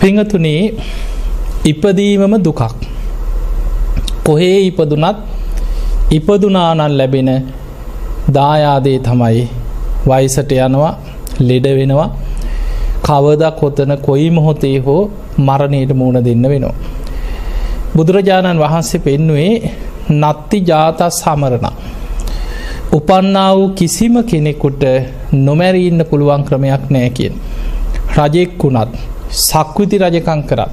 පිංහතුනේ ඉපදීමම දුකක් කොහේ ඉපදුනත් ඉපදුනානන් ලැබෙන දායාදේ තමයි වයිසට යනවා ලෙඩ වෙනවා කවද කොතන කොයි මොහොතේ හෝ මරණයට මූුණ දෙන්න වෙනවා. බුදුරජාණන් වහන්සේ පෙන්නුවේ නත්ති ජාතස් සමරණ. උපන්නා වූ කිසිම කෙනෙකුට නොමැරීන්න පුළුවන් ක්‍රමයක් නෑ කියෙන්. රජෙක්කුණත් සක්විති රජකං කරත්.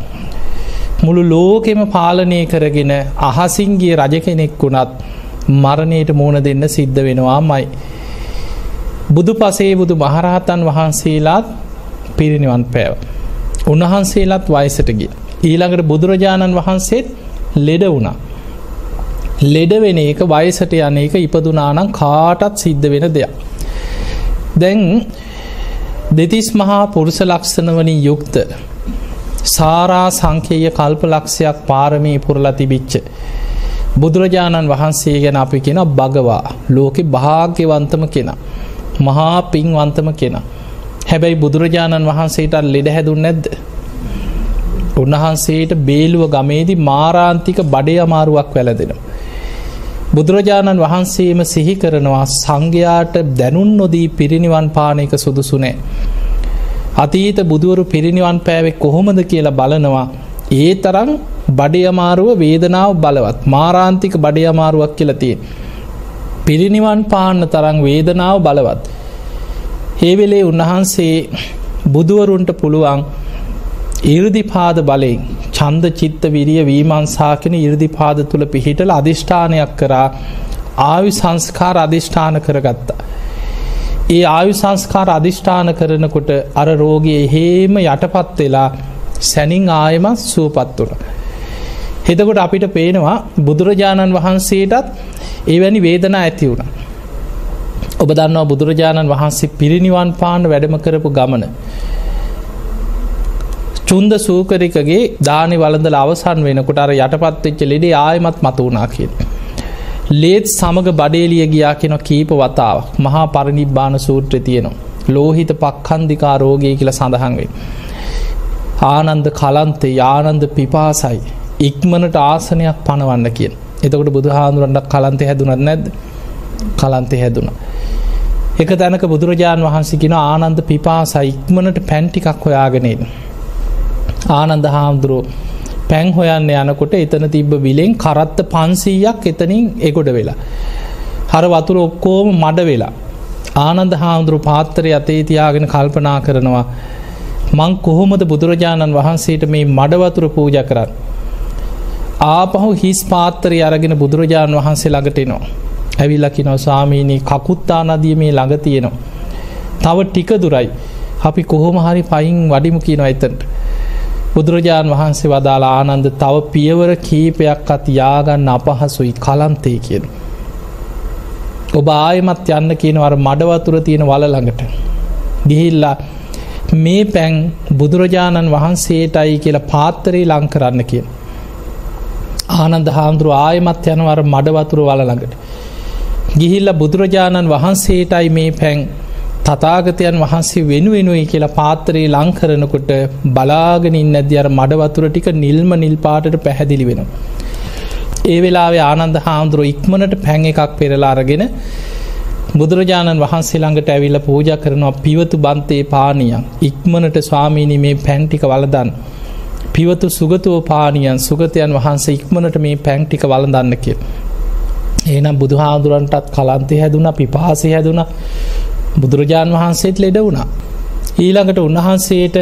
මුළු ලෝකෙම පාලනය කරගෙන අහසින්ගේ රජ කෙනෙක්කුණත් මරණයට මූුණ දෙන්න සිද්ධ වෙනවා මයි. බුදු පසේ බුදු මහරහතන් වහන්සේලාත් පිරිනිවන් පෑව. උන්වහන්සේලාත් වයිසට ගිය. ඊළඟට බුදුරජාණන් වහන්සේත් ලෙඩ වුණා. ලෙඩ වෙන එක වයසට යන එක ඉපදුනානම් කාටත් සිද්ධ වෙන දෙයක්. දැන් දෙතිස් මහා පුරුෂ ලක්ෂණවනින් යුක්ත සාරා සංකේය කල්ප ලක්ෂයක් පාරමී පුරලා තිබිච්ච. බුදුරජාණන් වහන්සේ ගැන අපි කෙන භගවා ලෝකෙ භාග්‍යවන්තම කෙන. මහා පින්වන්තම කෙන. හැබැයි බුදුරජාණන් වහන්සේට ලෙඩ හැදුන් නැද්ද. උන්වහන්සේට බේලුව ගමේදි මාරාන්තික බඩේ අමාරුවක් වැලදෙනවා. බුදුරජාණන් වහන්සේම සිහි කරනවා සංඝයාට දැනුන් නොදී පිරිනිවන් පානක සුදුසුනෑ. අතීත බුදුවරු පිරිනිවන් පෑවෙක් කොහොමද කියලා බලනවා ඒ තරම් බඩියමාරුව වේදනාව බලවත් මාරාන්තික බඩියමාරුවක් කියලතිය. පිරිනිවන් පාන්න තරං වේදනාව බලවත්. ඒවෙලේ උන්වහන්සේ බුදුවරුන්ට පුළුවන් ඉරදිපාද බලයෙන් චන්ද චිත්ත විරිය වීමන්සාකන ඉරදිපාද තුළ පිහිටල අධිෂ්ඨානයක් කරා ආවි සංස්කාර අධිෂ්ඨාන කරගත්තා. ඒ ආයු සංස්කාර අධිෂ්ඨාන කරනකොට අර රෝගයේ හේම යටපත් වෙලා සැනින් ආයමත් සුවපත් වන. හෙතකොට අපිට පේනවා බුදුරජාණන් වහන්සේටත් ඒවැනි වේදනා ඇති වුණ. ඔබ දන්නවා බුදුරජාණන් වහන්සේ පිරිනිවන් පාන වැඩම කරපු ගමන. චුන්ද සූකරිකගේ දානි වලඳල අවසන් වෙනකොට අර යටපත්වෙච්ච ලෙඩේ ආයමත් මත වුණා කියෙන්. ලේත් සමඟ බඩේලිය ගියා කෙන කීප වතාවක් මහා පරිනිබ්බාන සූත්‍රය තියෙනවා. ලෝහිත පක්කන්දිකා රෝගය කියල සඳහන්වේ. ආනන්ද කලන්තේ යානන්ද පිපාසයි ඉක්මනට ආසනයක් පණවන්න කියෙන්. එතකොට බුදු හාදුරන්ට කලන්තය හැදුනත් නැද්ද කලන්තය හැදුන. එක තැනක බුදුරජාණන් වහන්සිකින ආනන්ද පිපාසයි ඉක්මනට පැන්ටිකක් හොයාගෙනේද. ආනන්ද හාමුදුරුව පැන් හොයන්න යනකොට එතන තිබ්බ විලෙන් කරත්ත පන්සීයක් එතනින් එකොඩ වෙලා. හර වතුර ඔක්කෝම මඩ වෙලා. ආනන්ද හාමුදුරු පාත්තරය අතේ තියාගෙන කල්පනා කරනවා මං කොහොමද බුදුරජාණන් වහන්සේට මේ මඩවතුර පූජ කරන්න. ආපහු හිස් පාත්තරය අරගෙන බුදුරජාණන් වහන්සේ ළඟටනවා. ඇවිල්ලකිනෝ ස්වාමීනී කකුත්තා නදිය මේ ළඟ තියෙනවා. තව ටික දුරයි. අපි කොහොම හරි පයින් වඩිමු කියනවා එතන්ට. බුදුරජාණන් වහන්සේ වදාලා ආනන්ද තව පියවර කීපයක් අත් යාගන්න අපහසුයි කලන්තේ කියන. ඔබ ආයමත් යන්න කියනවර මඩවතුර තියෙන වල ළඟට. ගිහිල්ලා මේ පැන් බුදුරජාණන් වහන්සේටයි කියලා පාත්තරේ ලං කරන්න කිය. ආනන්ද හාමුදුරුව ආයමත් යනවර මඩවතුර වල ළඟට. ගිහිල්ල බුදුරජාණන් වහන්සේටයි මේ පැන් තතාගතයන් වහන්සේ වෙනුවෙනුයි කියලා පාත්තරයේ ලංකරනකොට බලාගෙනින් ඇදදි අර මඩවතුර ටික නිල්ම නිල්පාටට පැහැදිලි වෙන. ඒ වෙලාවේ ආනන්ද හාමුදුරුව ඉක්මනට පැන් එකක් පෙරලා අරගෙන බුදුරජාණන් වහන්සේ ළඟට ඇවිල්ල පූජ කරනවා පිවතු බන්තේ පානියන් ඉක්මනට ස්වාමීනි මේ පැන්ටික වලදන්න. පිවතු සුගතුව පානියන් සුගතයන් වහන්සේ ඉක්මනට මේ පැන්ටික වලදන්න කිය. ඒනම් බුදුහාදුරන්ටත් කලන්තය හැදුන පිපාසය හැදුන බුදුරජාණන් වහන්සේත් ලෙඩ වුණා. ඊළඟට උන්වහන්සේට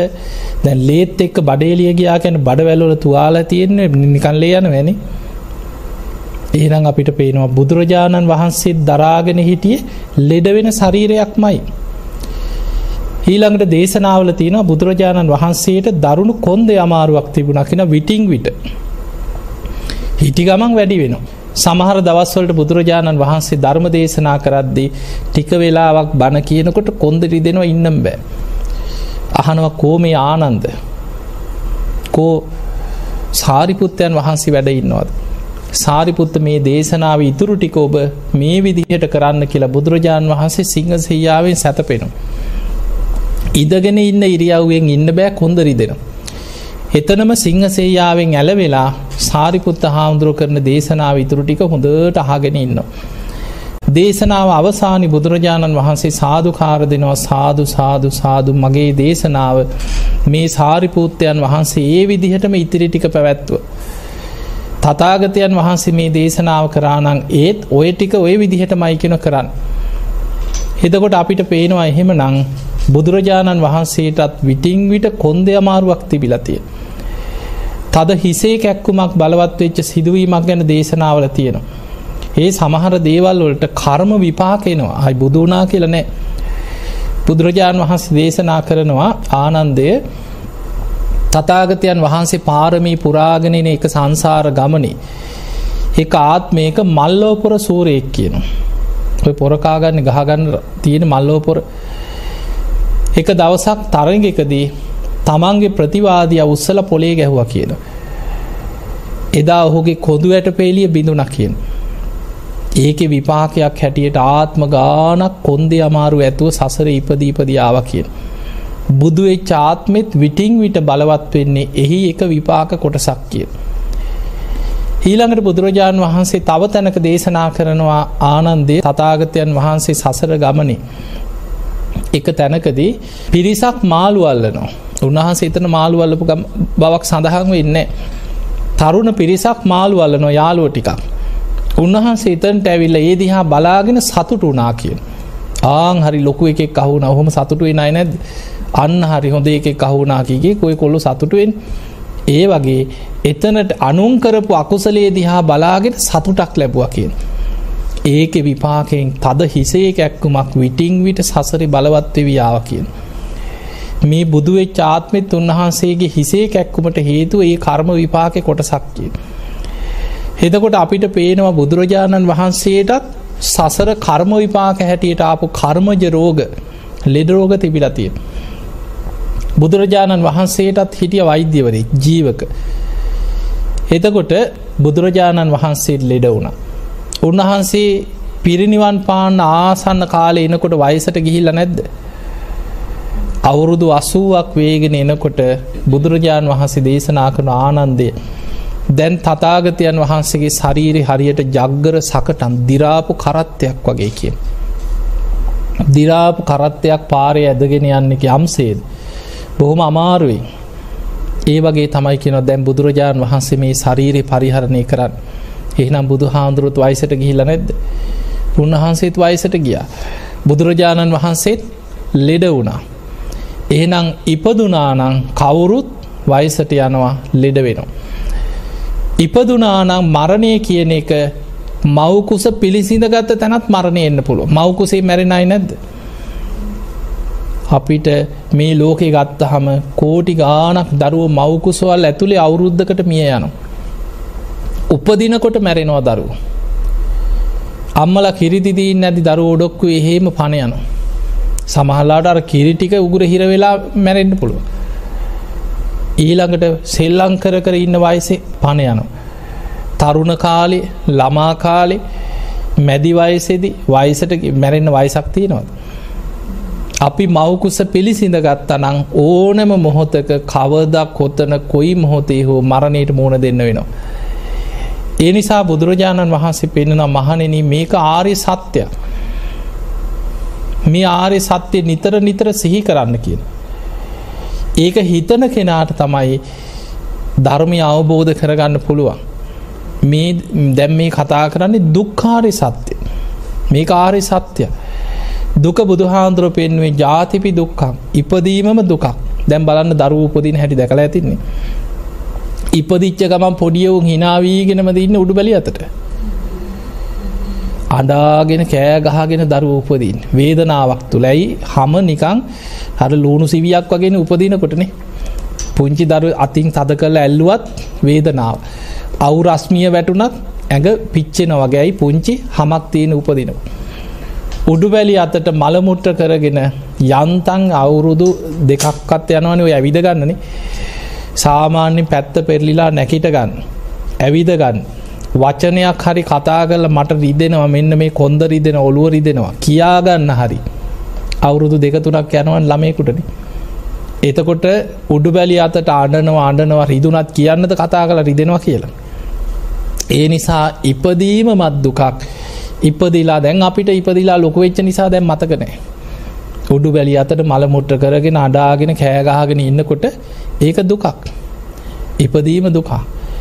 දැන් ලේත් එක්ක බඩේලිය ගයා ගැන බඩවැල්ලොල තුවාල තියෙන්නේ නිකන් ලේ යන වැනි ඒනම් අපිට පේනවා බුදුරජාණන් වහන්සේත් දරාගෙන හිටිය ලෙඩ වෙන ශරීරයක් මයි. ඊළඟට දේශනාවල තියෙන බුදුරජාණන් වහන්සේට දරුණු කොන්ද අමාරුවක් තිබුණකින විටිං විට හිටි ගමන් වැඩි වෙනවා. සමහර දවස්වලට බුදුරජාණන් වහන්සේ ධර්ම දේශනා කරද්දී ටික වෙලාවක් බණ කියනකොට කොන්දරි දෙනවා ඉන්නම් බෑ. අහනව කෝමේ ආනන්ද කෝ සාරිපුත්තයන් වහන්සේ වැඩ ඉන්නවද. සාරිපුත්ත මේ දේශනාව ඉතුරු ටික ඔබ මේ විදිහට කරන්න කියලා බුදුරජාණන් වහන්සේ සිංහ සයාවෙන් සැතපෙනු. ඉදගෙන ඉන්න ඉරියව්වෙන් ඉන්න බෑ කොන්දරි දෙනවා. එතනම සිංහසේයාවෙන් ඇලවෙලා සාරිපුත්ත හාමුදුරුව කරන දේශනාව ඉතුරු ටික හොඳට අහගෙන ඉන්න. දේශනාව අවසානි බුදුරජාණන් වහන්සේ සාධකාර දෙනවා සාධු සාධු සාධු මගේ දේශනාව මේ සාරිපූත්තයන් වහන්සේ ඒ විදිහටම ඉතිරි ටික පැවැත්ව. තතාගතයන් වහන්සේ මේ දේශනාව කරානං ඒත් ඔය ටික ඔය විදිහට මයිකෙන කරන්න. එතකොට අපිට පේනවා එහෙම නං බුදුරජාණන් වහන්සේටත් විටිං විට කොන්දය අමාරුවක් තිබිලතිය. තද හිසේ කැක්කුමක් බලවත් වෙච්ච සිදුවීමක් ගැන දේශනාවල තියෙනවා. ඒ සමහර දේවල් වලට කර්ම විපාකෙනවා අයි බුදුනා කියලනෑ බුදුරජාණන් වහන්සේ දේශනා කරනවා ආනන්දය තතාගතයන් වහන්සේ පාරමී පුරාගෙනන එක සංසාර ගමනේ. එක ආත්මයක මල්ලෝපොර සූරයෙක් කියනවා. ඔය පොරකාගන්න ගහගන්න තියෙන මල්ලෝපොර. එක දවසක් තරගකදී තමන්ගේ ප්‍රතිවාදිය උත්සල පොලේ ගැහුව කියන. එදා ඔහුගේ කොදු ඇට පේලිය බිඳුන කියෙන්. ඒක විපාකයක් හැටියට ආත්ම ගානක් කොන්දේ අමාරු ඇතුව සසර ඉපදීපදියාව කියෙන්. බුදුවෙ චාත්මෙත් විටිං විට බලවත් වෙන්නේ එහි එක විපාක කොටසක් කිය. ඊළඟට බුදුරජාණන් වහන්සේ තව තැනක දේශනා කරනවා ආනන්දේ තතාගතයන් වහන්සේ සසර ගමනේ. එක තැනකදී පිරිසක් මාළුවල්ලනවා. උන්වහන්සේ එතන මාළුවල්ලපු බවක් සඳහන් වෙන්න. තරුණ පිරිසක් මාළුවල්ල නො යාලුව ටිකක්. උන්වහන්සේ එතන්ට ඇවිල්ල ඒ දිහා බලාගෙන සතුටු වනා කියෙන්. ආං හරි ලොකු එකෙක් අහුන ඔහොම සතුටුවේ නයි නැද අන්න හරි හොඳ එකෙක් අහුනාකිගේ කොයි කොල්ලු සතුටුවෙන් ඒ වගේ එතනට අනුන්කරපු අකුසලේ දිහා බලාගෙන සතුටක් ලැබුව කියෙන්. ඒක විපාකෙන් තද හිසේ කැක්කුමක් විටිං විට සසරි බලවත්ව වියාව කියන. මේ බුදුවෙච් ආත්මෙත් උන්වහන්සේගේ හිසේ කැක්කුමට හේතු ඒ කර්ම විපාක කොටසක්කිය. හෙදකොට අපිට පේනවා බුදුරජාණන් වහන්සේටත් සසර කර්ම විපාක හැටියට ආපු කර්මජ රෝග ලෙඩරෝග තිබිලතිය. බුදුරජාණන් වහන්සේටත් හිටිය වෛද්‍යවරේ ජීවක. එතකොට බුදුරජාණන් වහන්සේට ලෙඩ වුණ. උන්වහන්සේ පිරිනිවන් පාන්න ආසන්න කාලය එනකොට වයසට ගිහිල්ල නැද්ද. අවුරුදු අසුවක් වේගෙන එනකොට බුදුරජාණන් වහන්සේ දේශනා කරන ආනන්දය දැන් තතාගතයන් වහන්සේගේ ශරීරි හරියට ජග්ගර සකටන් දිරාපු කරත්තයක් වගේ කිය. දිරාපු කරත්තයක් පාරය ඇදගෙන යන්න එක යම්සේද. බොහොම අමාරුවෙන් ඒ වගේ තමයි කියන දැන් බුදුරජාණන් වහන්සේ මේ ශරීරය පරිහරණය කරන්න. එහෙනම් බුදු හාමුදුරුත් වයිසට ගිහිල්ල නැද්ද. උන්වහන්සේත් වයිසට ගිය. බුදුරජාණන් වහන්සේත් ලෙඩ වුණා. එහෙනම් ඉපදුනානං කවුරුත් වයිසට යනවා ලෙඩ වෙනවා. ඉපදුනානං මරණය කියන එක මවකුස පිළිසිඳගත්ත තැනත් මරණය එන්න පුළුව මවකුසේ මැරෙනයි නැද්ද. අපිට මේ ලෝකෙ ගත්තහම කෝටි ගානක් දරුව මවකුසවල් ඇතුළේ අවුරුද්ධකට මිය යනවා. උපදිනකොට මැරෙනවා දරුව. අම්මල කිරිදිදීන් නැති දරු ෝඩොක්කු එහෙම පණයනු. සමහල්ලාට අර කිරිටික උගුර හිර වෙලා මැරෙන්න්න පුළුව. ඊළඟට සෙල්ලං කර කර ඉන්න වයසේ පණ යනු. තරුණ කාලෙ ළමා කාලෙ මැදි වයසෙදි වයිසට මැරෙන්න වයිසක් තියෙනවද. අපි මවකුස පිළිසිඳ ගත්තා නං ඕනම මොහොතක කවදක් කොත්තන කොයි මොහොතේ හෝ මරණයට මූුණ දෙන්න වෙනවා. ඒ නිසා බුදුරජාණන් වහන්සේ පෙන්නෙන මහනෙන මේක ආරය සත්‍යයක්. මේ ආරය සත්‍යය නිතර නිතර සිහි කරන්න කියන. ඒක හිතන කෙනාට තමයි ධර්මය අවබෝධ කරගන්න පුළුවන්. මේ දැම් මේ කතා කරන්නේ දුක්කාරය සත්‍යය. මේ ආරය සත්‍යය. දුක බුදුහාන්දුර පෙන්වේ ජාතිපි දුක්කම් ඉපදීමම දුකක් දැම් බලන්න දරුව උපදින හැටි දැකල ඇතින්නේ. ඉපදිච්ච ගමන් පොඩියවුන් හිනාවීගෙනම ඉන්න උඩු බැලි අතට. අඩාගෙන කෑ ගහගෙන දරු උපදීන් වේදනාවක් තුළැයි හම නිකං හර ලූුණු සිවියක් වගෙන උපදිනකොටනේ පුංචි දරු අතින් තද කළ ඇල්ලුවත් වේදනාව. අවු රස්මිය වැටුනත් ඇඟ පිච්චෙන වගේයි පුංචි හමක් තියෙන උපදිනවා. උඩුබැලි අතට මළමුට්ට කරගෙන යන්තන් අවුරුදු දෙකක්කත් යනවන ඔය ඇවිදගන්නනේ සාමාන්‍ය පැත්ත පෙරලිලා නැකිට ගන්න. ඇවිද ගන්න. වචනයක් හරි කතා කරල මට රිදෙනවා මෙන්න මේ කොන්ද රිදෙන ඔලුව රිදෙනවා කියාගන්න හරි. අවුරුදු දෙක තුනක් යනවන් ළමයකුටන. එතකොට උඩු බැලි අතට අඩනවා අඩනවා රිදුනත් කියන්නද කතා කළ රිදෙනවා කියලා. ඒ නිසා ඉපදීම මත් දුකක් ඉපදිලා දැන් අපිට ඉපදිලා ලොකුවෙච්ච නිසා දැන් මතකනෑ කුඩු බැලි අතට මළමුට්‍ර කරගෙන අඩාගෙන කෑගාගෙන ඉන්නකොට ඒක දුකක්. ඉපදීම දුකා.